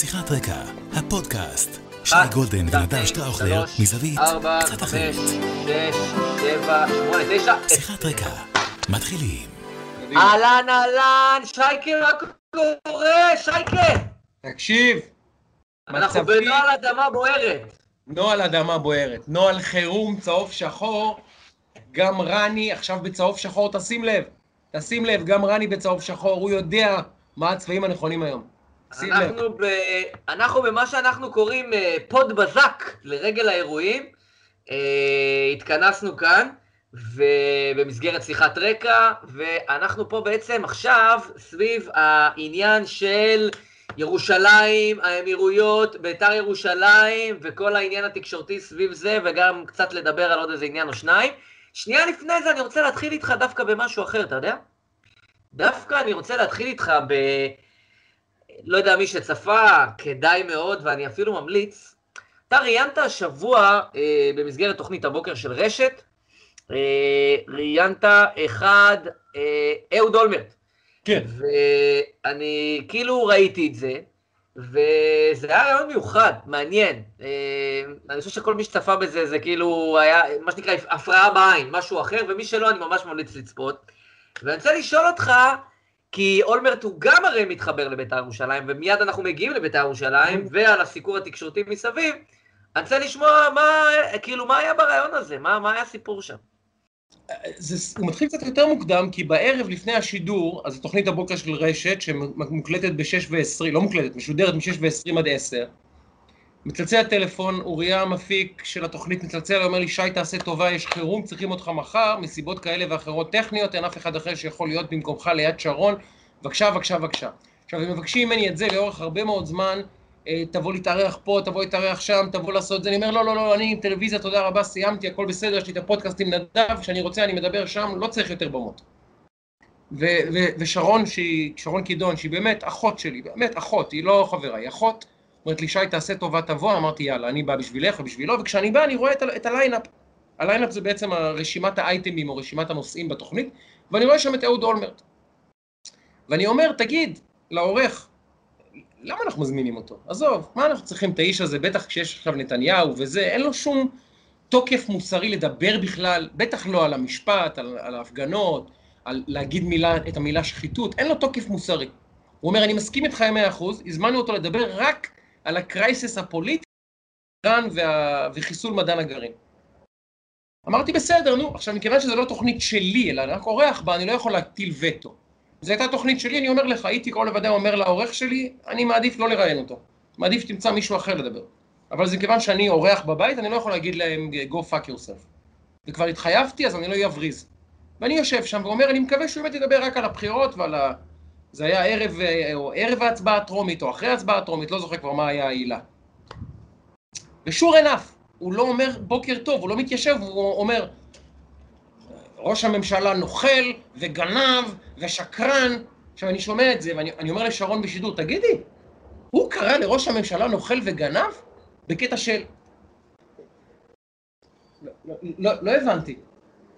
שיחת רקע, הפודקאסט. שי גולדן ונדב שטראוכלר, מזווית קצת אחרת. שיחת רקע, מתחילים. אהלן אהלן, שייקה, מה קורה? שייקה! תקשיב, אנחנו בנוהל אדמה בוערת. נוהל אדמה בוערת, נוהל חירום צהוב שחור, גם רני עכשיו בצהוב שחור, תשים לב, תשים לב, גם רני בצהוב שחור, הוא יודע מה הצבעים הנכונים היום. אנחנו, ב... אנחנו במה שאנחנו קוראים אה, פוד בזק לרגל האירועים. אה, התכנסנו כאן ובמסגרת שיחת רקע, ואנחנו פה בעצם עכשיו סביב העניין של ירושלים, האמירויות, ביתר ירושלים, וכל העניין התקשורתי סביב זה, וגם קצת לדבר על עוד איזה עניין או שניים. שנייה לפני זה אני רוצה להתחיל איתך דווקא במשהו אחר, אתה יודע? דווקא אני רוצה להתחיל איתך ב... לא יודע מי שצפה, כדאי מאוד, ואני אפילו ממליץ. אתה ראיינת השבוע אה, במסגרת תוכנית הבוקר של רשת, אה, ראיינת אחד, אה, אהוד אולמרט. כן. ואני כאילו ראיתי את זה, וזה היה רעיון מיוחד, מעניין. אה, אני חושב שכל מי שצפה בזה, זה כאילו היה, מה שנקרא, הפרעה בעין, משהו אחר, ומי שלא, אני ממש ממליץ לצפות. ואני רוצה לשאול אותך, כי אולמרט הוא גם הרי מתחבר לבית"ר ירושלים, ומיד אנחנו מגיעים לבית"ר ירושלים, ועל הסיקור התקשורתי מסביב. אני רוצה לשמוע מה, כאילו, מה היה ברעיון הזה? מה, מה היה הסיפור שם? זה, הוא מתחיל קצת יותר מוקדם, כי בערב לפני השידור, אז תוכנית הבוקר של רשת, שמוקלטת ב-6 ו-20, לא מוקלטת, משודרת מ-6 ו-20 עד 10. מצלצל הטלפון, אוריה המפיק של התוכנית מצלצל, אומר לי, שי, תעשה טובה, יש חירום, צריכים אותך מחר, מסיבות כאלה ואחרות טכניות, אין אף אחד אחר שיכול להיות במקומך ליד שרון, בבקשה, בבקשה, בבקשה. עכשיו, הם מבקשים ממני את זה לאורך הרבה מאוד זמן, אה, תבוא להתארח פה, תבוא להתארח שם, תבוא לעשות את זה, אני אומר, לא, לא, לא, אני עם טלוויזיה, תודה רבה, סיימתי, הכל בסדר, יש לי את הפודקאסט עם נדב, כשאני רוצה אני מדבר שם, לא צריך יותר במות. ושרון, שהיא, שרון קידון, שהיא באמת אחות שלי, באמת אחות, היא לא חברה, היא אחות, אומרת לי, שי, תעשה טובה, תבוא, אמרתי, יאללה, אני בא בשבילך ובשבילו, וכשאני בא, אני רואה את, את הליינאפ. הליינאפ זה בעצם רשימת האייטמים או רשימת הנושאים בתוכנית, ואני רואה שם את אהוד אולמרט. ואני אומר, תגיד, לעורך, למה אנחנו מזמינים אותו? עזוב, מה אנחנו צריכים את האיש הזה, בטח כשיש עכשיו נתניהו וזה, אין לו שום תוקף מוסרי לדבר בכלל, בטח לא על המשפט, על, על ההפגנות, על להגיד מילה, את המילה שחיתות, אין לו תוקף מוסרי. הוא אומר, אני מסכים איתך 100%, הזמנו אותו לדבר רק על הקרייסס הפוליטי, איראן וה... וחיסול מדען הגרעין. אמרתי, בסדר, נו, עכשיו, מכיוון שזו לא תוכנית שלי, אלא רק אורח בה, אני לא יכול להטיל וטו. זו הייתה תוכנית שלי, אני אומר לך, הייתי כל לבדה אומר לעורך שלי, אני מעדיף לא לראיין אותו. מעדיף שתמצא מישהו אחר לדבר. אבל זה כיוון שאני אורח בבית, אני לא יכול להגיד להם, go fuck yourself. וכבר התחייבתי, אז אני לא אבריז. ואני יושב שם ואומר, אני מקווה שהוא באמת ידבר רק על הבחירות ועל ה... זה היה ערב, אה, או ערב ההצבעה הטרומית, או אחרי ההצבעה הטרומית, לא זוכר כבר מה היה העילה. ושור enough, הוא לא אומר בוקר טוב, הוא לא מתיישב, הוא אומר, ראש הממשלה נוכל וגנב ושקרן. עכשיו, אני שומע את זה, ואני אני אומר לשרון בשידור, תגידי, הוא קרא לראש הממשלה נוכל וגנב? בקטע של... לא, לא, לא, לא הבנתי.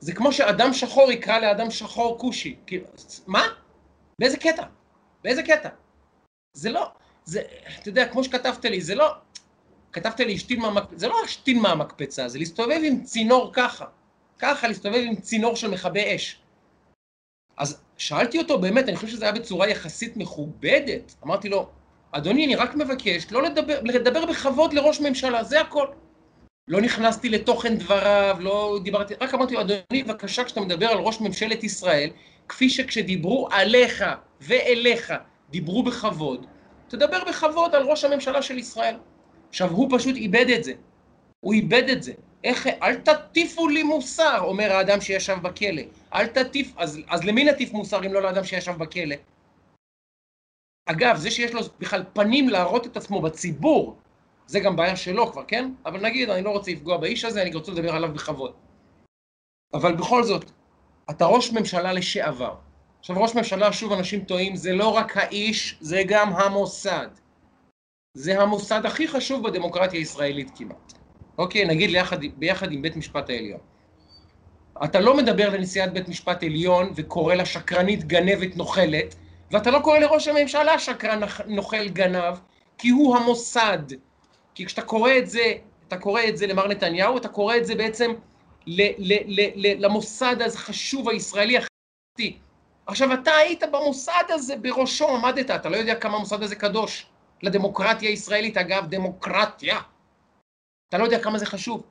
זה כמו שאדם שחור יקרא לאדם שחור כושי. כאילו, מה? באיזה קטע? באיזה קטע? זה לא... זה, אתה יודע, כמו שכתבת לי, זה לא... כתבת לי, השתין מהמקפצה, זה לא השתין מהמקפצה, זה להסתובב עם צינור ככה. ככה להסתובב עם צינור של מכבי אש. אז שאלתי אותו, באמת, אני חושב שזה היה בצורה יחסית מכובדת. אמרתי לו, אדוני, אני רק מבקש לא לדבר, לדבר בכבוד לראש ממשלה, זה הכל. לא נכנסתי לתוכן דבריו, לא דיברתי, רק אמרתי לו, אדוני, בבקשה, כשאתה מדבר על ראש ממשלת ישראל, כפי שכשדיברו עליך ואליך, דיברו בכבוד, תדבר בכבוד על ראש הממשלה של ישראל. עכשיו, הוא פשוט איבד את זה. הוא איבד את זה. איך, אל תטיפו לי מוסר, אומר האדם שישב בכלא. אל תטיף, אז, אז למי נטיף מוסר אם לא לאדם שישב בכלא? אגב, זה שיש לו בכלל פנים להראות את עצמו בציבור, זה גם בעיה שלו כבר, כן? אבל נגיד, אני לא רוצה לפגוע באיש הזה, אני רוצה לדבר עליו בכבוד. אבל בכל זאת, אתה ראש ממשלה לשעבר. עכשיו, ראש ממשלה, שוב אנשים טועים, זה לא רק האיש, זה גם המוסד. זה המוסד הכי חשוב בדמוקרטיה הישראלית כמעט. אוקיי, נגיד ליחד, ביחד עם בית משפט העליון. אתה לא מדבר לנשיאת בית משפט עליון וקורא לה שקרנית, גנבת, נוכלת, ואתה לא קורא לראש הממשלה שקרן, נוכל, גנב, כי הוא המוסד. כי כשאתה קורא את זה, אתה קורא את זה למר נתניהו, אתה קורא את זה בעצם ל, ל, ל, למוסד החשוב הישראלי החברתי. עכשיו, אתה היית במוסד הזה, בראשו עמדת, אתה לא יודע כמה המוסד הזה קדוש. לדמוקרטיה הישראלית, אגב, דמוקרטיה. אתה לא יודע כמה זה חשוב.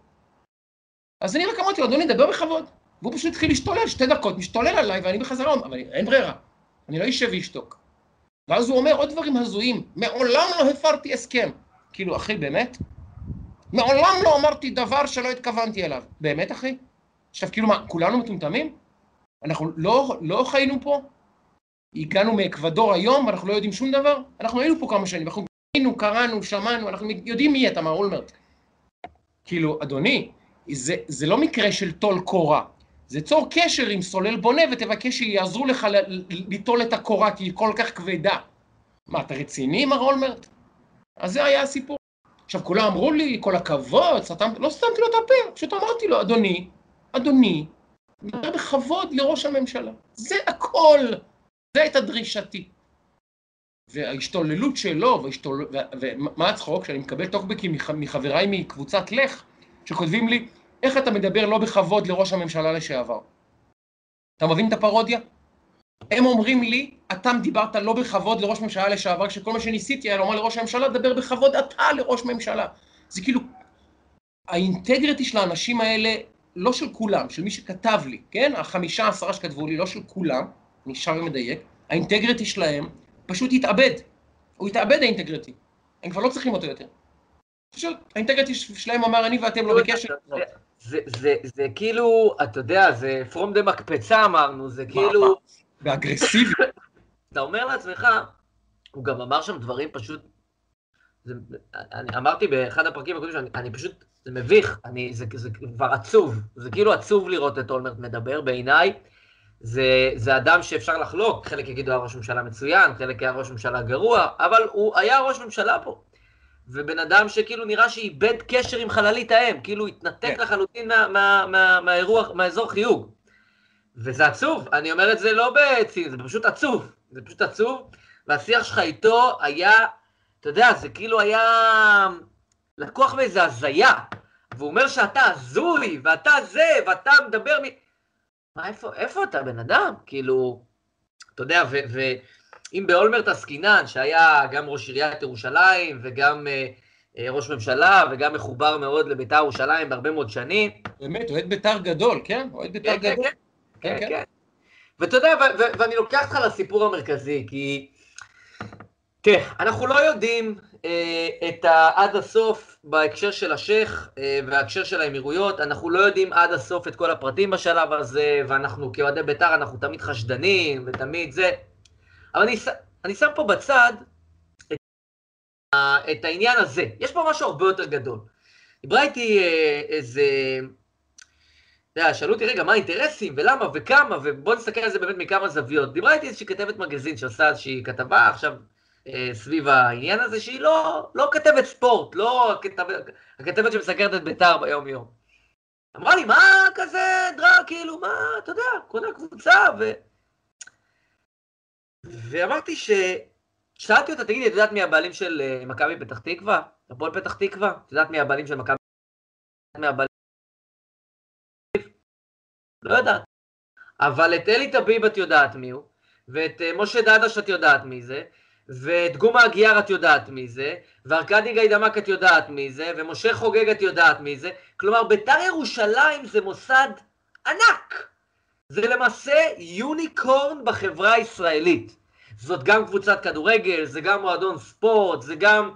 אז אני רק אמרתי לו, אדוני, דבר בכבוד. והוא פשוט התחיל להשתולל, שתי דקות, משתולל עליי, ואני בחזרה, אבל אין ברירה. אני לא אשב ואשתוק. ואז הוא אומר עוד דברים הזויים, מעולם לא הפרתי הסכם. כאילו, אחי, באמת? מעולם לא אמרתי דבר שלא התכוונתי אליו. באמת, אחי? עכשיו, כאילו, מה, כולנו מטומטמים? אנחנו לא, לא חיינו פה? הגענו מאקוודור היום ואנחנו לא יודעים שום דבר? אנחנו היינו פה כמה שנים, אנחנו היינו, קראנו, שמענו, אנחנו יודעים מי אתה, מר אולמרט. כאילו, אדוני, זה, זה לא מקרה של טול קורה, זה צור קשר עם סולל בונה ותבקש שיעזרו לך ליטול את הקורה כי היא כל כך כבדה. מה, אתה רציני, מר אולמרט? אז זה היה הסיפור. עכשיו, כולם אמרו לי, כל הכבוד, סתם, לא סתמתי לו את הפה, פשוט אמרתי לו, אדוני, אדוני, מדבר בכבוד לראש הממשלה. זה הכל. זה הייתה דרישתי. וההשתוללות שלו, והשתול... ומה הצחוק? שאני מקבל טוקבקים מחבריי מקבוצת לך, שכותבים לי, איך אתה מדבר לא בכבוד לראש הממשלה לשעבר? אתה מבין את הפרודיה? הם אומרים לי, אתה דיברת לא בכבוד לראש ממשלה לשעבר, כשכל מה שניסיתי היה לומר לראש הממשלה, דבר בכבוד אתה לראש ממשלה. זה כאילו, האינטגריטי של האנשים האלה, לא של כולם, של מי שכתב לי, כן? החמישה עשרה שכתבו לי, לא של כולם, אני שר ומדייק, האינטגריטי שלהם פשוט התאבד. הוא התאבד האינטגריטי. הם כבר לא צריכים אותו יותר. פשוט, האינטגריטי שלהם אמר, אני ואתם לא בקשר. זה, זה, זה כאילו, אתה יודע, זה פרום דה מקפצה אמרנו, זה כאילו... באגרסיבי. אתה אומר לעצמך, הוא גם אמר שם דברים פשוט... זה, אני אמרתי באחד הפרקים הקודמים שאני אני פשוט, זה מביך, אני, זה, זה כבר עצוב, זה כאילו עצוב לראות את אולמרט מדבר בעיניי. זה, זה אדם שאפשר לחלוק, חלק יגידו היה ראש ממשלה מצוין, חלק היה ראש ממשלה גרוע, אבל הוא היה ראש ממשלה פה. ובן אדם שכאילו נראה שאיבד קשר עם חללית האם, כאילו התנתק כן. לחלוטין מה, מה, מה, מהאירוע, מהאזור חיוג. וזה עצוב, אני אומר את זה לא בצין, זה פשוט עצוב, זה פשוט עצוב, והשיח שלך איתו היה, אתה יודע, זה כאילו היה לקוח מאיזה הזיה, והוא אומר שאתה הזוי, ואתה זה, ואתה מדבר מ... מה, איפה, איפה אתה, בן אדם? כאילו, אתה יודע, ואם באולמרט עסקינן, שהיה גם ראש עיריית ירושלים, וגם אה, אה, ראש ממשלה, וגם מחובר מאוד לביתר ירושלים בהרבה מאוד שנים. באמת, אוהד ביתר גדול, כן? אוהד ביתר כן, כן גדול. כן, כן, כן. כן. ואתה יודע, ואני לוקח אותך לסיפור המרכזי, כי... תראה, אנחנו לא יודעים אה, את ה... עד הסוף בהקשר של השייח אה, וההקשר של האמירויות, אנחנו לא יודעים עד הסוף את כל הפרטים בשלב הזה, ואנחנו כאוהדי בית"ר, אנחנו תמיד חשדנים ותמיד זה. אבל אני, אני שם פה בצד את, את העניין הזה. יש פה משהו הרבה יותר גדול. דיברה איתי אה, איזה... אתה יודע, שאלו אותי, רגע, מה האינטרסים, ולמה, וכמה, ובואו נסתכל על זה באמת מכמה זוויות. דיברה איתי איזושהי כתבת מגזין שעושה איזושהי כתבה, עכשיו אה, סביב העניין הזה, שהיא לא, לא כתבת ספורט, לא הכתבת, הכתבת שמסקרת את בית"ר ביום-יום. אמרה לי, מה כזה דרק, כאילו, מה, אתה יודע, קונה קבוצה, ו... ואמרתי ש... שאלתי אותה, תגידי, את יודעת מי הבעלים של אה, מכבי פתח תקווה? הפועל פתח תקווה? את יודעת מי הבעלים של מכבי? לא יודעת. אבל את אלי טביב את יודעת מי הוא, ואת אה, משה דדש את יודעת מי זה, ואת גומה אגיאר את יודעת מי זה, וארכדי גיידמק את יודעת מי זה, ומשה חוגג את יודעת מי זה. כלומר, בית"ר ירושלים זה מוסד ענק. זה למעשה יוניקורן בחברה הישראלית. זאת גם קבוצת כדורגל, זה גם מועדון ספורט, זה גם...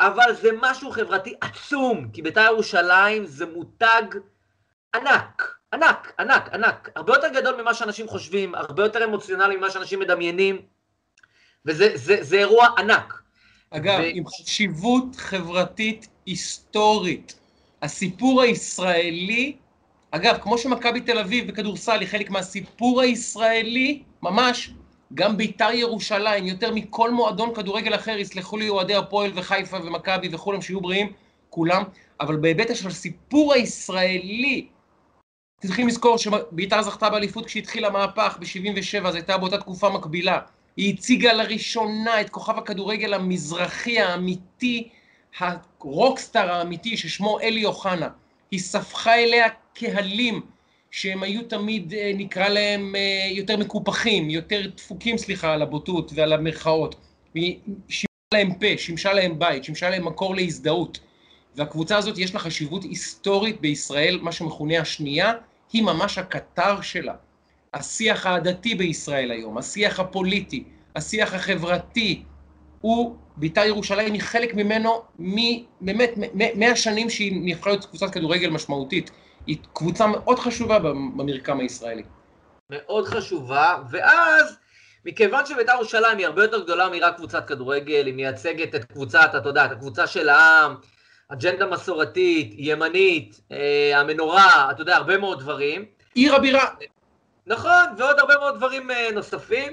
אבל זה משהו חברתי עצום, כי בית"ר ירושלים זה מותג ענק, ענק, ענק, ענק. הרבה יותר גדול ממה שאנשים חושבים, הרבה יותר אמוציונלי ממה שאנשים מדמיינים. וזה זה, זה אירוע ענק. אגב, ו... עם חשיבות חברתית היסטורית. הסיפור הישראלי, אגב, כמו שמכבי תל אביב בכדורסל היא חלק מהסיפור הישראלי, ממש, גם בית"ר ירושלים, יותר מכל מועדון כדורגל אחר, יסלחו לי אוהדי הפועל וחיפה ומכבי וכולם, שיהיו בריאים, כולם, אבל בהיבט של הסיפור הישראלי, צריכים לזכור שבית"ר זכתה באליפות כשהתחיל המהפך ב-77, זו הייתה באותה תקופה מקבילה. היא הציגה לראשונה את כוכב הכדורגל המזרחי האמיתי, הרוקסטאר האמיתי ששמו אלי אוחנה. היא ספחה אליה קהלים שהם היו תמיד, אה, נקרא להם, אה, יותר מקופחים, יותר דפוקים, סליחה, על הבוטות ועל המרכאות. היא שימשה להם פה, שימשה להם בית, שימשה להם מקור להזדהות. והקבוצה הזאת יש לה חשיבות היסטורית בישראל, מה שמכונה השנייה, היא ממש הקטר שלה. השיח העדתי בישראל היום, השיח הפוליטי, השיח החברתי, הוא, בית"ר ירושלים היא חלק ממנו, באמת, מהשנים שהיא נבחרה להיות קבוצת כדורגל משמעותית. היא קבוצה מאוד חשובה במרקם הישראלי. מאוד חשובה, ואז, מכיוון שבית"ר ירושלים היא הרבה יותר גדולה מרק קבוצת כדורגל, היא מייצגת את קבוצת, אתה יודע, את הקבוצה של העם, אג'נדה מסורתית, ימנית, אה, המנורה, אתה יודע, הרבה מאוד דברים. עיר הבירה. נכון, ועוד הרבה מאוד דברים אה, נוספים.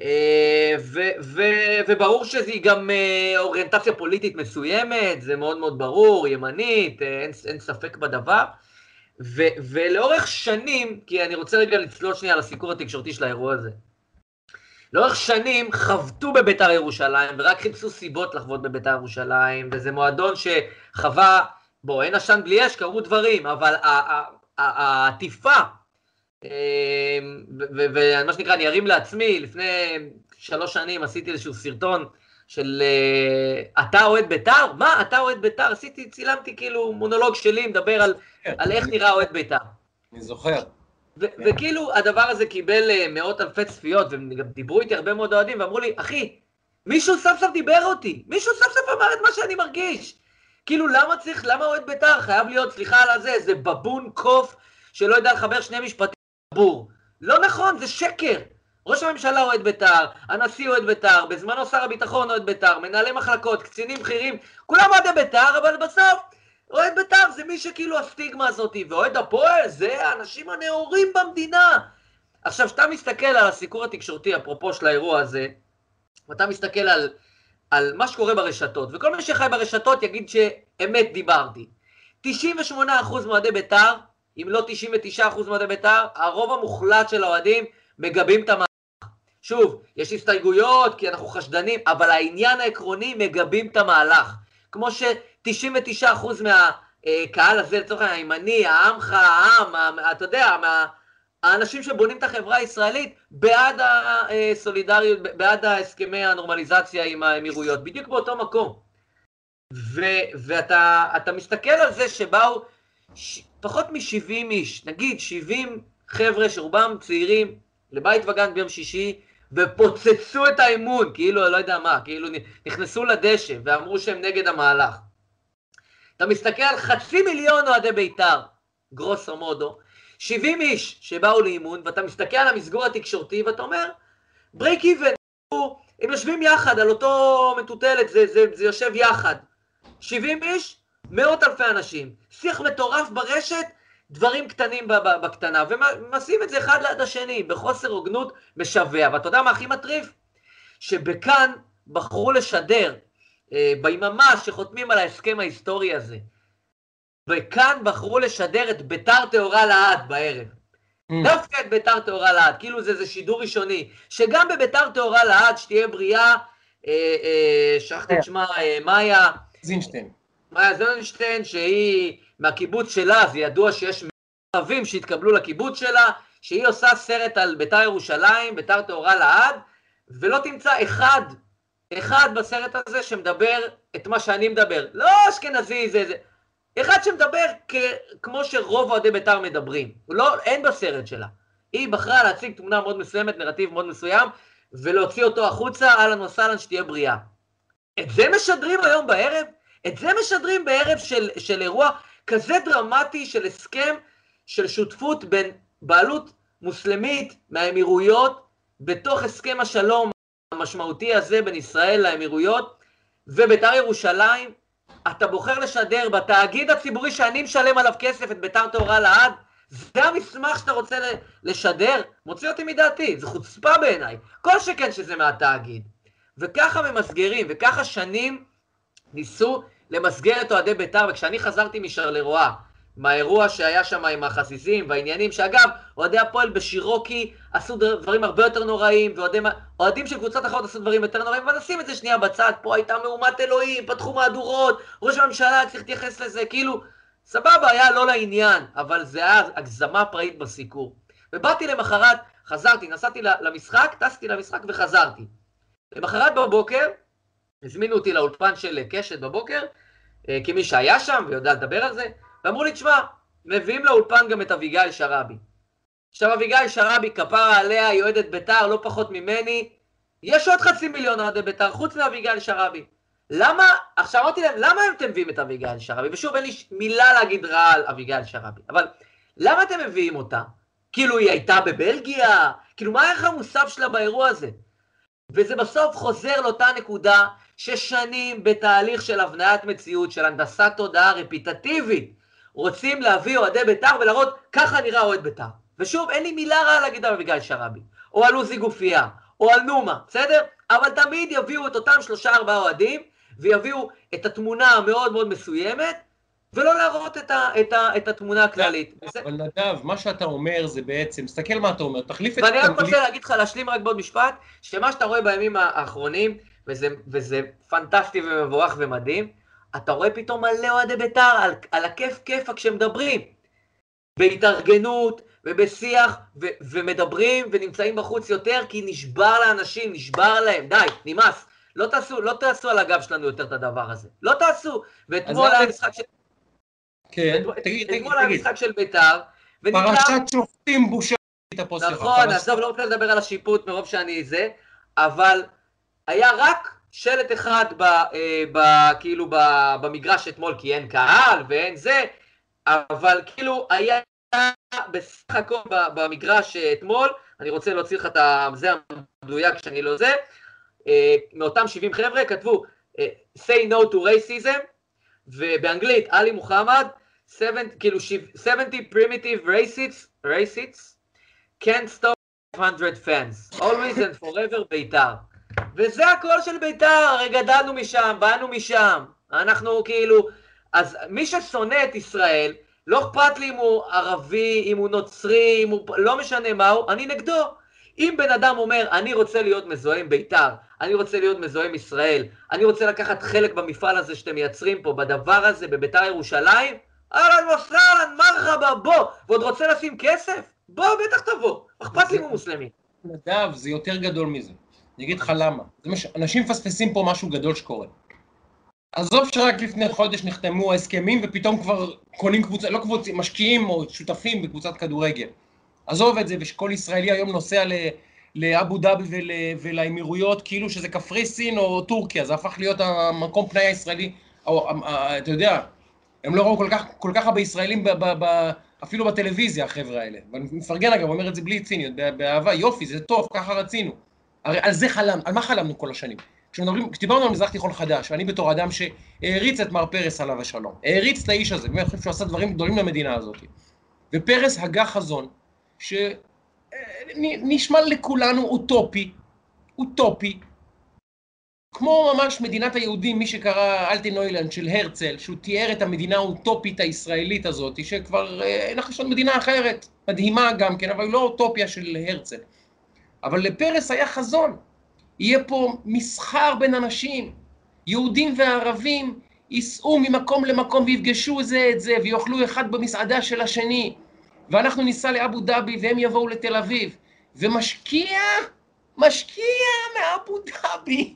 אה, ו- ו- וברור שהיא גם אה, אוריינטציה פוליטית מסוימת, זה מאוד מאוד ברור, ימנית, אה, אין, אין ספק בדבר. ו- ולאורך שנים, כי אני רוצה רגע לצלול שנייה לסיקור התקשורתי של האירוע הזה. לאורך שנים חבטו בביתר ירושלים ורק חיפשו סיבות לחבוט בביתר ירושלים, וזה מועדון שחווה, בוא, אין עשן בלי אש, קרו דברים, אבל העטיפה, ומה שנקרא, אני ארים לעצמי, לפני שלוש שנים עשיתי איזשהו סרטון של אה, אתה אוהד בית"ר? מה, אתה אוהד בית"ר? עשיתי, צילמתי כאילו מונולוג שלי, מדבר על, כן. על איך נראה אוהד בית"ר. אני זוכר. כן. וכאילו הדבר הזה קיבל אה, מאות אלפי צפיות, וגם דיברו איתי הרבה מאוד אוהדים, ואמרו לי, אחי, מישהו סוף סוף דיבר אותי, מישהו סוף סוף אמר את מה שאני מרגיש. כאילו, למה צריך, למה אוהד בית"ר חייב להיות, סליחה על הזה, איזה בבון קוף שלא יודע לחבר שני משפטים בור. לא נכון, זה שקר. ראש הממשלה אוהד בית"ר, הנשיא אוהד בית"ר, בזמנו שר הביטחון אוהד בית"ר, מנהלי מחלקות, קצינים בכירים, כולם אוהדי בית"ר, אבל בסוף אוהד בית"ר זה מי שכאילו הסטיגמה הזאת, ואוהד הפועל זה האנשים הנאורים במדינה. עכשיו, כשאתה מסתכל על הסיקור התקשורתי, אפרופו של האירוע הזה, ואתה מסתכל על, על מה שקורה ברשתות, וכל מי שחי ברשתות יגיד שאמת דיברתי. 98% מאוהדי בית"ר, אם לא 99% מאוהדי בית"ר, הרוב המוחלט של האוהדים מגבים את המהלך. שוב, יש הסתייגויות, כי אנחנו חשדנים, אבל העניין העקרוני מגבים את המהלך. כמו ש-99% מהקהל הזה, לצורך העניין, הימני, העמך, העם, אתה יודע, מה, האנשים שבונים את החברה הישראלית בעד הסולידריות, בעד הסכמי הנורמליזציה עם האמירויות, בדיוק באותו מקום. ו- ואתה מסתכל על זה שבאו ש- פחות מ-70 איש, נגיד 70 חבר'ה שרובם צעירים, לבית וגן ביום שישי, ופוצצו את האמון, כאילו, לא יודע מה, כאילו נכנסו לדשא ואמרו שהם נגד המהלך. אתה מסתכל על חצי מיליון אוהדי בית"ר, גרוסו מודו, 70 איש שבאו לאימון, ואתה מסתכל על המסגור התקשורתי ואתה אומר, ברייק איבן, הם יושבים יחד על אותו מטוטלת, זה, זה, זה יושב יחד. 70 איש, מאות אלפי אנשים. שיח מטורף ברשת, דברים קטנים בקטנה, ומשים את זה אחד ליד השני, בחוסר הוגנות משווע. ואתה יודע מה הכי מטריף? שבכאן בחרו לשדר, ביממה שחותמים על ההסכם ההיסטורי הזה, וכאן בחרו לשדר את ביתר טהורה לעד בערב. Mm. דווקא את ביתר טהורה לעד, כאילו זה, זה שידור ראשוני, שגם בביתר טהורה לעד, שתהיה בריאה, אה, אה, שכחתי את שמה, אה, מאיה... זינשטיין. מאיה זינשטיין, שהיא מהקיבוץ שלה, זה ידוע שיש ערבים שהתקבלו לקיבוץ שלה, שהיא עושה סרט על ביתר ירושלים, ביתר טהורה לעד, ולא תמצא אחד, אחד בסרט הזה שמדבר את מה שאני מדבר. לא אשכנזי, זה זה. אחד שמדבר כ- כמו שרוב אוהדי בית"ר מדברים. לא, אין בסרט שלה. היא בחרה להציג תמונה מאוד מסוימת, נרטיב מאוד מסוים, ולהוציא אותו החוצה, אהלן וסהלן, שתהיה בריאה. את זה משדרים היום בערב? את זה משדרים בערב של, של אירוע כזה דרמטי של הסכם של שותפות בין בעלות מוסלמית מהאמירויות בתוך הסכם השלום המשמעותי הזה בין ישראל לאמירויות ובית"ר ירושלים, אתה בוחר לשדר בתאגיד הציבורי שאני משלם עליו כסף את בית"ר טהורה לעד, זה המסמך שאתה רוצה לשדר? מוציא אותי מדעתי, זו חוצפה בעיניי. כל שכן שזה מהתאגיד. וככה ממסגרים, וככה שנים ניסו למסגר את אוהדי בית"ר, וכשאני חזרתי משרלרואה, מהאירוע שהיה שם עם החסיסים והעניינים, שאגב, אוהדי הפועל בשירוקי עשו דברים הרבה יותר נוראים, ואוהדים של קבוצות אחרות עשו דברים יותר נוראים, אבל נשים את זה שנייה בצד, פה הייתה מהומת אלוהים, פתחו מהדורות, ראש הממשלה צריך להתייחס לזה, כאילו, סבבה, היה לא לעניין, אבל זה היה הגזמה פראית בסיקור. ובאתי למחרת, חזרתי, נסעתי למשחק, טסתי למשחק וחזרתי. למחרת בבוקר, הזמינו אותי לאולפן של קשת בבוקר, אה, כמי שהיה שם ויודע לדבר על זה, ואמרו לי, תשמע, מביאים לאולפן גם את אביגיל שראבי. עכשיו אביגיל שראבי, כפרה עליה, היא אוהדת בית"ר, לא פחות ממני, יש עוד חצי מיליון אוהדי בית"ר, חוץ מאביגיל שראבי. למה, עכשיו אמרתי להם, למה אתם מביאים את אביגיל שראבי? ושוב, אין לי מילה להגיד רע על אביגיל שראבי, אבל למה אתם מביאים אותה? כאילו היא הייתה בבלגיה? כאילו מה הערך המוסף שלה באירוע הזה? וזה בסוף חוזר לאותה נקודה ששנים בתהליך של הבניית מציאות, של הנדסת תודעה רפיטטיבית, רוצים להביא אוהדי בית"ר ולהראות ככה נראה אוהד בית"ר. ושוב, אין לי מילה רעה להגיד על אביגיל שראבי, או על עוזי גופייה, או על נומה, בסדר? אבל תמיד יביאו את אותם שלושה ארבעה אוהדים, ויביאו את התמונה המאוד מאוד מסוימת, ולא להראות את, ה, את, ה, את התמונה הכללית. אבל נדב, מה שאתה אומר זה בעצם, תסתכל מה אתה אומר, תחליף את... ואני רק רוצה להגיד לך, להשלים רק בעוד משפט, שמה שאתה רואה בימים האחרונים, וזה, וזה פנטסטי ומבורך ומדהים, אתה רואה פתאום מלא אוהדי בית"ר על, על הכיף כיפאק שמדברים. בהתארגנות ובשיח, ו, ומדברים ונמצאים בחוץ יותר, כי נשבר לאנשים, נשבר להם, די, נמאס. לא תעשו, לא תעשו על הגב שלנו יותר את הדבר הזה. לא תעשו. ואתמול היה משחק של... כן, תגיד, תגיד, אתמול היה משחק של בית"ר, פרשת שופטים בושה. נכון, עזוב, לא רוצה לדבר על השיפוט מרוב שאני זה, אבל היה רק שלט אחד ב, אה, ב, כאילו ב, במגרש אתמול, כי אין קהל ואין זה, אבל כאילו היה בסך הכל במגרש אתמול, אני רוצה להוציא לך את זה המדויק שאני לא זה, אה, מאותם 70 חבר'ה כתבו אה, say no to racism, ובאנגלית עלי מוחמד, 70, כאילו 70 primitive racists, racists can't stop 500 fans, always and forever בית"ר. וזה הקול של בית"ר, הרי גדלנו משם, באנו משם. אנחנו כאילו... אז מי ששונא את ישראל, לא אכפת לי אם הוא ערבי, אם הוא נוצרי, אם הוא... לא משנה מה הוא, אני נגדו. אם בן אדם אומר, אני רוצה להיות מזוהה עם בית"ר, אני רוצה להיות מזוהה עם ישראל, אני רוצה לקחת חלק במפעל הזה שאתם מייצרים פה, בדבר הזה, בבית"ר ירושלים, אהלן וסהלן, מרחבה, בוא, ועוד רוצה לשים כסף? בוא, בטח תבוא, אכפת לי אם הוא מוסלמי. נדב, זה יותר גדול מזה. אני אגיד לך למה. מש... אנשים מפספסים פה משהו גדול שקורה. עזוב שרק לפני חודש נחתמו ההסכמים ופתאום כבר קונים קבוצה, לא קבוצה, משקיעים או שותפים בקבוצת כדורגל. עזוב את זה, ושכל ישראלי היום נוסע ל... לאבו דאבי ול... ולאמירויות כאילו שזה קפריסין או טורקיה, זה הפך להיות המקום פנאי הישראלי, או, אתה יודע, הם לא ראו כל כך, כל כך הרבה ישראלים ב... ב... ב... אפילו בטלוויזיה, החבר'ה האלה. ואני מפרגן אגב, אומר את זה בלי ציניות, באהבה, יופי, זה טוב, ככה רצינו. הרי על זה חלם, על מה חלמנו כל השנים? כשדיברנו על מזרח תיכון חדש, ואני בתור אדם שהעריץ את מר פרס עליו השלום, העריץ את האיש הזה, באמת חושב שהוא עשה דברים גדולים למדינה הזאת. ופרס הגה חזון, שנשמע לכולנו אוטופי, אוטופי, כמו ממש מדינת היהודים, מי שקרא אלטינוילנד של הרצל, שהוא תיאר את המדינה האוטופית הישראלית הזאת, שכבר, אנחנו יש לנו מדינה אחרת, מדהימה גם כן, אבל לא אוטופיה של הרצל. אבל לפרס היה חזון. יהיה פה מסחר בין אנשים, יהודים וערבים ייסעו ממקום למקום ויפגשו זה את זה ויאכלו אחד במסעדה של השני. ואנחנו ניסע לאבו דאבי והם יבואו לתל אביב. ומשקיע, משקיע מאבו דאבי.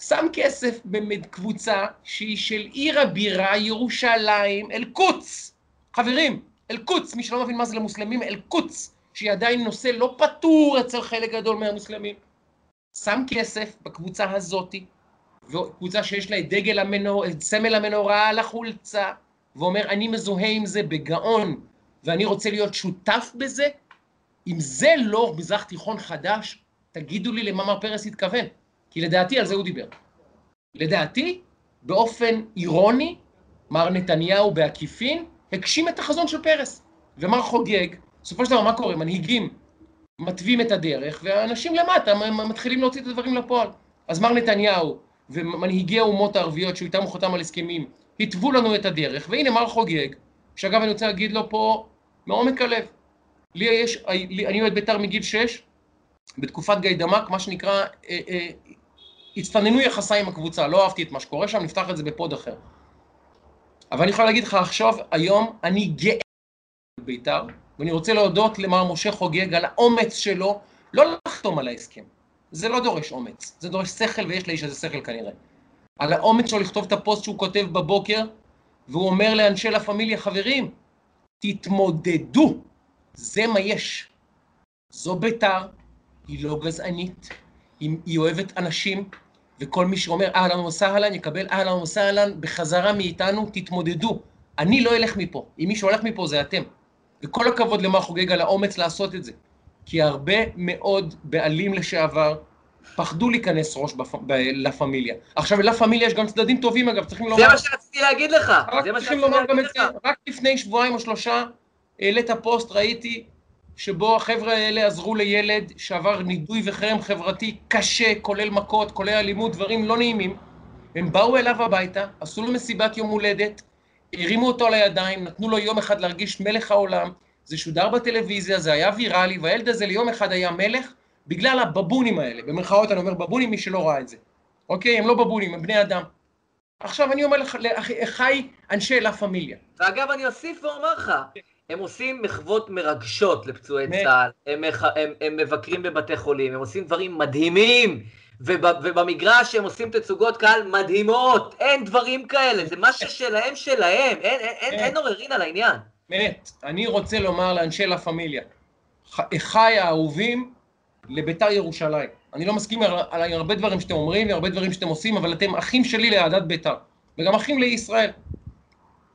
שם כסף בקבוצה שהיא של עיר הבירה ירושלים אל-קודס. חברים, אל-קודס, מי שלא מבין מה זה למוסלמים, אל-קודס שהיא עדיין נושא לא פתור אצל חלק גדול מהמוסלמים. שם כסף בקבוצה הזאתי, קבוצה שיש לה את דגל המנור, את סמל המנורה על החולצה, ואומר, אני מזוהה עם זה בגאון, ואני רוצה להיות שותף בזה, אם זה לא מזרח תיכון חדש, תגידו לי למה מר פרס התכוון, כי לדעתי על זה הוא דיבר. לדעתי, באופן אירוני, מר נתניהו בעקיפין הגשים את החזון של פרס, ומר חוגג בסופו של דבר, מה קורה? מנהיגים מתווים את הדרך, והאנשים למטה מתחילים להוציא את הדברים לפועל. אז מר נתניהו ומנהיגי האומות הערביות שהוא איתם חותם על הסכמים, התוו לנו את הדרך, והנה מר חוגג שאגב, אני רוצה להגיד לו פה, מעומק הלב, לי יש, אני אוהד בית"ר מגיל 6, בתקופת גיידמק, מה שנקרא, אה, אה, הצטננו יחסיי עם הקבוצה, לא אהבתי את מה שקורה שם, נפתח את זה בפוד אחר. אבל אני יכול להגיד לך עכשיו, היום, אני גאה בבית"ר, ואני רוצה להודות למר משה חוגג על האומץ שלו לא לחתום על ההסכם. זה לא דורש אומץ, זה דורש שכל, ויש לאיש הזה שכל כנראה. על האומץ שלו לכתוב את הפוסט שהוא כותב בבוקר, והוא אומר לאנשי לה פמיליה, חברים, תתמודדו, זה מה יש. זו בית"ר, היא לא גזענית, היא, אוהבת אנשים, וכל מי שאומר אהלן וסהלן יקבל אהלן וסהלן בחזרה מאיתנו, תתמודדו. אני לא אלך מפה, אם מישהו הולך מפה זה אתם. וכל הכבוד למר חוגג על האומץ לעשות את זה. כי הרבה מאוד בעלים לשעבר פחדו להיכנס ראש בפ... ב... לה פמיליה. עכשיו, ללה פמיליה יש גם צדדים טובים אגב, צריכים לומר... זה מה שרציתי להגיד לך. רק צריכים לומר גם את זה. רק לפני שבועיים או שלושה העלית פוסט, ראיתי, שבו החבר'ה האלה עזרו לילד שעבר נידוי וחרם חברתי קשה, כולל מכות, כולל אלימות, דברים לא נעימים. הם באו אליו הביתה, עשו לו מסיבת יום הולדת, הרימו אותו על הידיים, נתנו לו יום אחד להרגיש מלך העולם, זה שודר בטלוויזיה, זה היה ויראלי, והילד הזה ליום אחד היה מלך בגלל הבבונים האלה. במרכאות אני אומר בבונים, מי שלא ראה את זה. אוקיי? הם לא בבונים, הם בני אדם. עכשיו אני אומר לך, לאחיי אנשי לה פמיליה. ואגב, אני אוסיף ואומר לך, הם עושים מחוות מרגשות לפצועי צה"ל, הם, הם, הם מבקרים בבתי חולים, הם עושים דברים מדהימים, ובמגרש הם עושים תצוגות קהל מדהימות, אין דברים כאלה, זה מה ששלהם שלהם, אין, אין, אין, אין עוררין על העניין. באמת, אני רוצה לומר לאנשי לה פמיליה, אחיי האהובים לביתר ירושלים. אני לא מסכים על הרבה דברים שאתם אומרים והרבה דברים שאתם עושים, אבל אתם אחים שלי לאהדת ביתר, וגם אחים לישראל.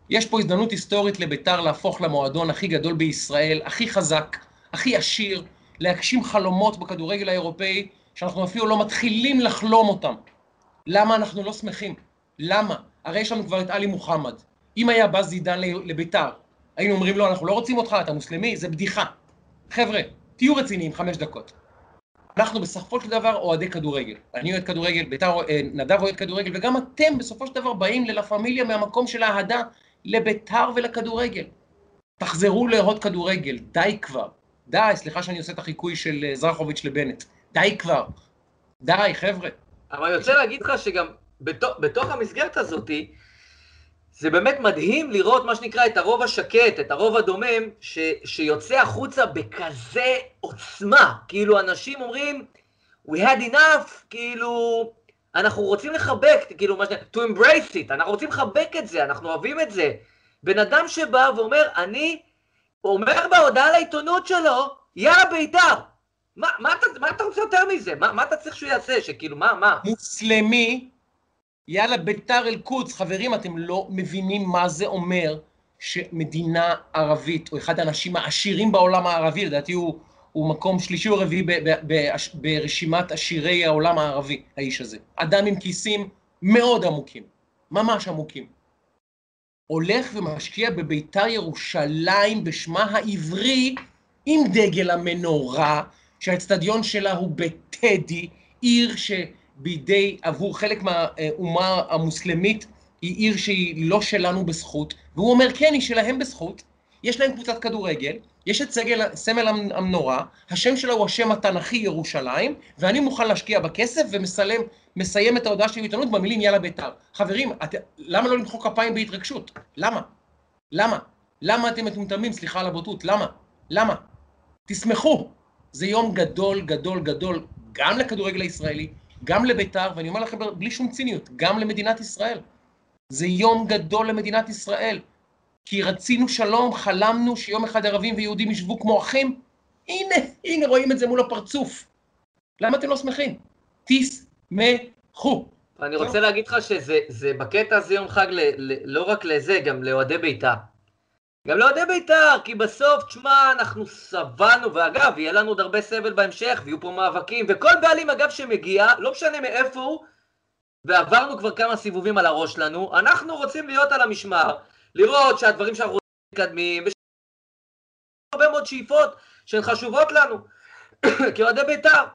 יש פה הזדמנות היסטורית לביתר להפוך למועדון הכי גדול בישראל, הכי חזק, הכי עשיר, להגשים חלומות בכדורגל האירופאי, שאנחנו אפילו לא מתחילים לחלום אותם. למה אנחנו לא שמחים? למה? הרי יש לנו כבר את עלי מוחמד. אם היה בא זידן לביתר, היינו אומרים לו, אנחנו לא רוצים אותך, אתה מוסלמי, זה בדיחה. חבר'ה, תהיו רציניים, חמש דקות. אנחנו בסופו של דבר אוהדי כדורגל. אני אוהד כדורגל, ביתר, אה, נדב אוהד כדורגל, וגם אתם בסופו של דבר באים ללה פמיליה מהמקום של האהדה לביתר ולכדורגל. תחזרו לאהוד כדורגל, די כבר. די, סליחה שאני עושה את החיקוי של אה, זרחוביץ' לבנט. די כבר. די, חבר'ה. אבל אני רוצה להגיד לך שגם בתוך, בתוך המסגרת הזאתי, זה באמת מדהים לראות מה שנקרא את הרוב השקט, את הרוב הדומם, ש, שיוצא החוצה בכזה עוצמה. כאילו, אנשים אומרים, we had enough, כאילו, אנחנו רוצים לחבק, כאילו, מה שנקרא, to embrace it, אנחנו רוצים לחבק את זה, אנחנו אוהבים את זה. בן אדם שבא ואומר, אני, אומר בהודעה לעיתונות שלו, יאללה בית"ר. מה, מה, אתה, מה אתה רוצה יותר מזה? מה, מה אתה צריך שהוא יעשה? שכאילו, מה, מה? מוסלמי יאללה, ביתר אל-קודס, חברים, אתם לא מבינים מה זה אומר שמדינה ערבית, או אחד האנשים העשירים בעולם הערבי, לדעתי הוא, הוא מקום שלישי או רביעי ברשימת עשירי העולם הערבי, האיש הזה. אדם עם כיסים מאוד עמוקים, ממש עמוקים. הולך ומשקיע בביתר ירושלים בשמה העברי עם דגל המנורה, שהאצטדיון שלה הוא בטדי, עיר ש... בידי, עבור חלק מהאומה המוסלמית, היא עיר שהיא לא שלנו בזכות, והוא אומר, כן, היא שלהם בזכות, יש להם קבוצת כדורגל, יש את סגל, סמל המנורה, השם שלה הוא השם התנ"כי ירושלים, ואני מוכן להשקיע בכסף ומסיים את ההודעה שלי בעיתונות במילים יאללה בית"ר. חברים, את, למה לא למחוא כפיים בהתרגשות? למה? למה? למה אתם מטומטמים? סליחה על הבוטות, למה? למה? תשמחו. זה יום גדול, גדול, גדול, גם לכדורגל הישראלי, גם לביתר, ואני אומר לכם בלי שום ציניות, גם למדינת ישראל. זה יום גדול למדינת ישראל. כי רצינו שלום, חלמנו שיום אחד ערבים ויהודים ישבו כמו אחים. הנה, הנה רואים את זה מול הפרצוף. למה אתם לא שמחים? תשמחו. אני רוצה להגיד לך שזה בקטע הזה יום חג ל, ל, לא רק לזה, גם לאוהדי בית"ר. גם לאוהדי בית"ר, כי בסוף, תשמע, אנחנו סבלנו, ואגב, יהיה לנו עוד הרבה סבל בהמשך, ויהיו פה מאבקים, וכל בעלים, אגב, שמגיע, לא משנה מאיפה הוא, ועברנו כבר כמה סיבובים על הראש שלנו, אנחנו רוצים להיות על המשמר, לראות שהדברים שאנחנו מתקדמים, ויש הרבה מאוד שאיפות שהן חשובות לנו, כאוהדי בית"ר.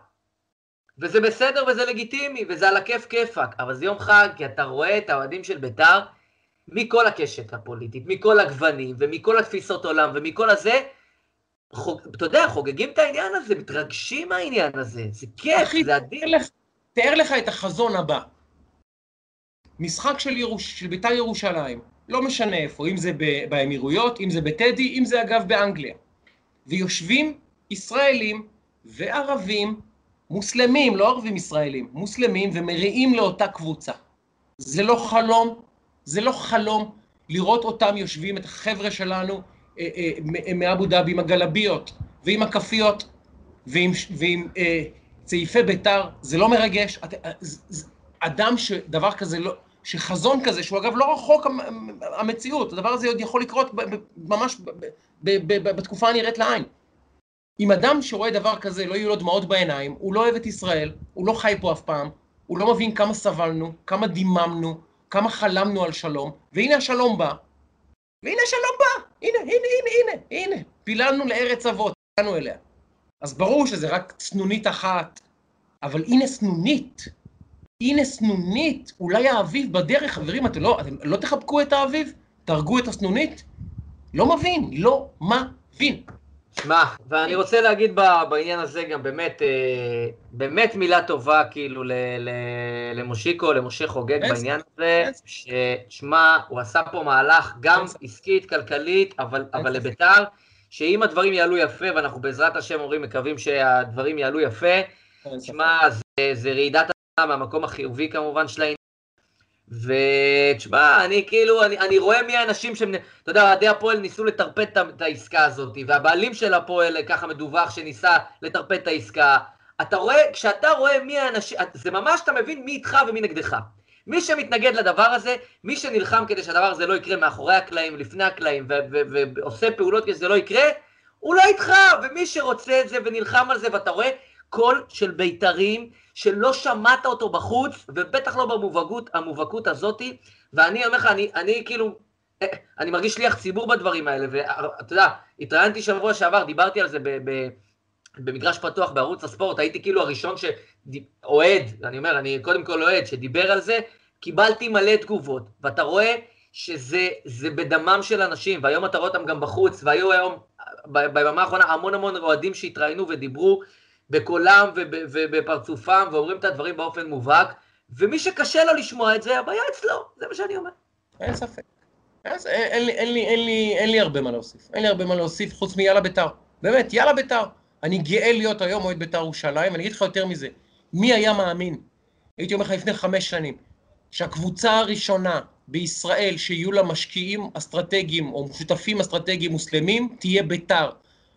וזה בסדר וזה לגיטימי, וזה על הכיף כיפאק, אבל זה יום חג, כי אתה רואה את האוהדים של בית"ר, מכל הקשת הפוליטית, מכל הגוונים, ומכל התפיסות עולם, ומכל הזה, חוג, אתה יודע, חוגגים את העניין הזה, מתרגשים מהעניין הזה, זה כיף, אחי, זה אדיר. תאר לך את החזון הבא. משחק של, ירוש, של בית"ר ירושלים, לא משנה איפה, אם זה באמירויות, אם זה בטדי, אם זה אגב באנגליה. ויושבים ישראלים וערבים, מוסלמים, לא ערבים ישראלים, מוסלמים, ומריעים לאותה קבוצה. זה לא חלום, זה לא חלום לראות אותם יושבים, את החבר'ה שלנו, אה, אה, מאבו דאבי עם הגלביות, ועם הכפיות, ועם, ועם אה, צעיפי ביתר, זה לא מרגש. את, אה, אדם שדבר כזה לא... שחזון כזה, שהוא אגב לא רחוק המציאות, הדבר הזה עוד יכול לקרות ממש בתקופה הנראית לעין. אם אדם שרואה דבר כזה לא יהיו לו דמעות בעיניים, הוא לא אוהב את ישראל, הוא לא חי פה אף פעם, הוא לא מבין כמה סבלנו, כמה דיממנו, כמה חלמנו על שלום, והנה השלום בא, והנה השלום בא, הנה, הנה, הנה, הנה, הנה, פיללנו לארץ אבות, הגענו אליה. אז ברור שזה רק צנונית אחת, אבל הנה סנונית. הנה סנונית, אולי האביב בדרך, חברים, אתם לא, אתם לא תחבקו את האביב? תהרגו את הסנונית? לא מבין, לא מבין. שמע, ואני רוצה להגיד בעניין הזה גם באמת, אה, באמת מילה טובה כאילו למושיקו, למשה חוגג בעניין הזה, ששמע, הוא עשה פה מהלך גם עסקית, כלכלית, אבל, אבל לביתר, שאם הדברים יעלו יפה, ואנחנו בעזרת השם אומרים, מקווים שהדברים יעלו יפה, שמע, זה, זה רעידת מהמקום החיובי כמובן של העניין. ותשמע, אני כאילו, אני, אני רואה מי האנשים שהם, אתה יודע, אוהדי הפועל ניסו לטרפד את העסקה הזאת, והבעלים של הפועל, ככה מדווח, שניסה לטרפד את העסקה. אתה רואה, כשאתה רואה מי האנשים, זה ממש, אתה מבין מי איתך ומי נגדך. מי שמתנגד לדבר הזה, מי שנלחם כדי שהדבר הזה לא יקרה מאחורי הקלעים, לפני הקלעים, ועושה פעולות כדי שזה לא יקרה, הוא לא איתך, ומי שרוצה את זה ונלחם על זה, ואתה רואה קול של בית"רים שלא שמעת אותו בחוץ, ובטח לא במובהקות, המובהקות הזאתי, ואני אומר לך, אני, אני כאילו, אה, אני מרגיש שליח ציבור בדברים האלה, ואתה יודע, התראיינתי שבוע שעבר, דיברתי על זה ב, ב, במגרש פתוח בערוץ הספורט, הייתי כאילו הראשון שאוהד, אני אומר, אני קודם כל אוהד, שדיבר על זה, קיבלתי מלא תגובות, ואתה רואה שזה בדמם של אנשים, והיום אתה רואה אותם גם בחוץ, והיו היום, ביממה האחרונה, המון המון אוהדים שהתראיינו ודיברו, בקולם ובפרצופם, ואומרים את הדברים באופן מובהק, ומי שקשה לו לשמוע את זה, הבעיה אצלו, זה מה שאני אומר. אין ספק. אז אין, לי, אין, לי, אין, לי, אין לי הרבה מה להוסיף. אין לי הרבה מה להוסיף חוץ מיאללה ביתר. באמת, יאללה ביתר. אני גאה להיות היום אוהד ביתר ירושלים, ואני אגיד לך יותר מזה. מי היה מאמין, הייתי אומר לך לפני חמש שנים, שהקבוצה הראשונה בישראל שיהיו לה משקיעים אסטרטגיים או שותפים אסטרטגיים מוסלמים, תהיה ביתר.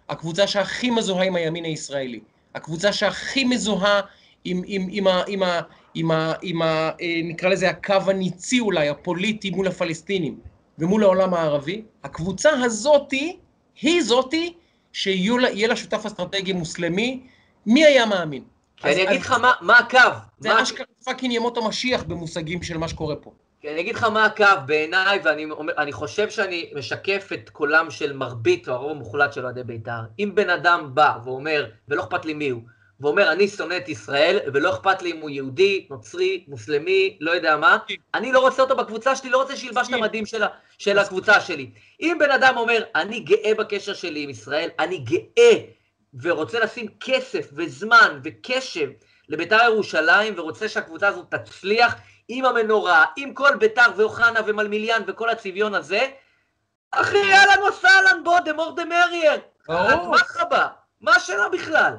הקבוצה שהכי מזוהה עם הימין הישראלי. הקבוצה שהכי מזוהה עם, עם, עם, ה, עם, ה, עם, ה, עם ה, אה, נקרא לזה הקו הניצי אולי, הפוליטי מול הפלסטינים ומול העולם הערבי, הקבוצה הזאתי, היא זאתי שיהיה לה שותף אסטרטגי מוסלמי, מי היה מאמין? אני אגיד לך מה, הקו. זה. אשכרה fucking ימות המשיח במושגים של מה שקורה פה. אני אגיד לך מה הקו בעיניי, ואני חושב שאני משקף את קולם של מרבית או הרוב המוחלט של אוהדי בית"ר. אם בן אדם בא ואומר, ולא אכפת לי מי הוא, ואומר, אני שונא את ישראל, ולא אכפת לי אם הוא יהודי, נוצרי, מוסלמי, לא יודע מה, אני לא רוצה אותו בקבוצה שלי, לא רוצה שילבש את המדים של, של הקבוצה שלי. אם בן אדם אומר, אני גאה בקשר שלי עם ישראל, אני גאה ורוצה לשים כסף וזמן וקשב לבית"ר ירושלים, ורוצה שהקבוצה הזאת תצליח, עם המנורה, עם כל ביתר ואוחנה ומלמיליאן וכל הצביון הזה, אחי, אהלן וסהלן, בוא, דה מור דה מריאר. ברור. מה חבא? מה השאלה בכלל?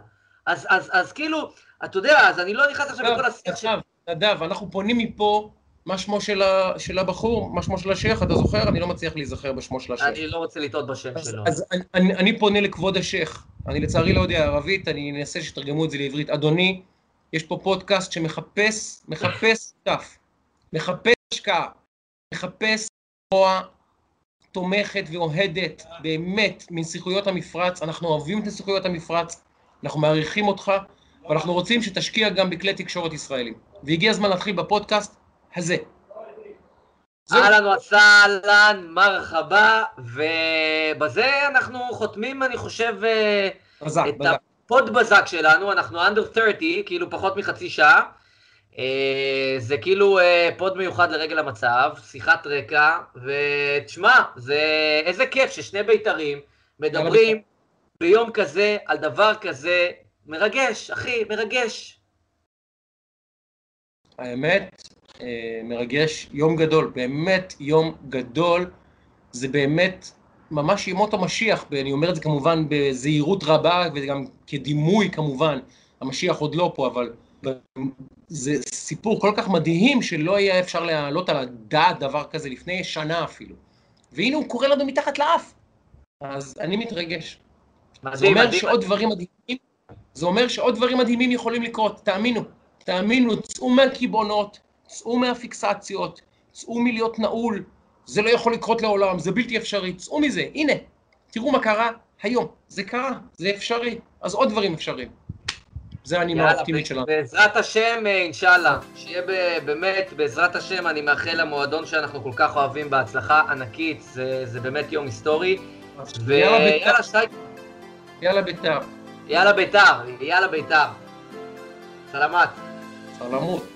אז, אז, אז כאילו, אתה יודע, אז אני לא נכנס עכשיו לכל השיח של... נדב, אנחנו פונים מפה, מה שמו של, ה, של הבחור, מה שמו של השייח, אתה זוכר? אני לא מצליח להיזכר בשמו של השייח. אני לא רוצה לטעות בשם אז, שלו. אז אני, אני, אני פונה לכבוד השייח. אני לצערי לא יודע ערבית, אני אנסה שתרגמו את זה לעברית. אדוני, יש פה פודקאסט שמחפש, מחפש שותף, מחפש השקעה, מחפש תנועה תומכת ואוהדת באמת מנסיכויות המפרץ, אנחנו אוהבים את נסיכויות המפרץ, אנחנו מעריכים אותך, ואנחנו רוצים שתשקיע גם בכלי תקשורת ישראלים. והגיע הזמן להתחיל בפודקאסט הזה. אהלן וסהלן, מרחבה, ובזה אנחנו חותמים, אני חושב, בזק, את בזק. ה pod בזק שלנו, אנחנו under 30, כאילו פחות מחצי שעה. אה, זה כאילו אה, pod מיוחד לרגל המצב, שיחת רקע, ותשמע, זה איזה כיף ששני בית"רים מדברים ביום כזה על דבר כזה מרגש, אחי, מרגש. האמת, אה, מרגש, יום גדול, באמת יום גדול. זה באמת ממש ימות המשיח, אני אומר את זה כמובן בזהירות רבה וגם כדימוי כמובן, המשיח עוד לא פה, אבל זה סיפור כל כך מדהים שלא היה אפשר להעלות על הדעת דבר כזה לפני שנה אפילו. והנה הוא קורא לנו מתחת לאף. אז אני מתרגש. זה אומר שעוד דברים מדהימים, זה אומר שעוד דברים מדהימים יכולים לקרות, תאמינו, תאמינו, צאו מהקיבעונות, צאו מהפיקסציות, צאו מלהיות נעול, זה לא יכול לקרות לעולם, זה בלתי אפשרי, צאו מזה, הנה, תראו מה קרה היום, זה קרה, זה אפשרי, אז עוד דברים אפשריים. זה הנימה האופטימית שלנו. בעזרת השם, אה, אינשאללה, שיהיה באמת, בעזרת השם, אני מאחל למועדון שאנחנו כל כך אוהבים בהצלחה ענקית, זה, זה באמת יום היסטורי. ויאללה, שי. יאללה ביתר. יאללה ביתר, יאללה ביתר. סלמת. סלמות.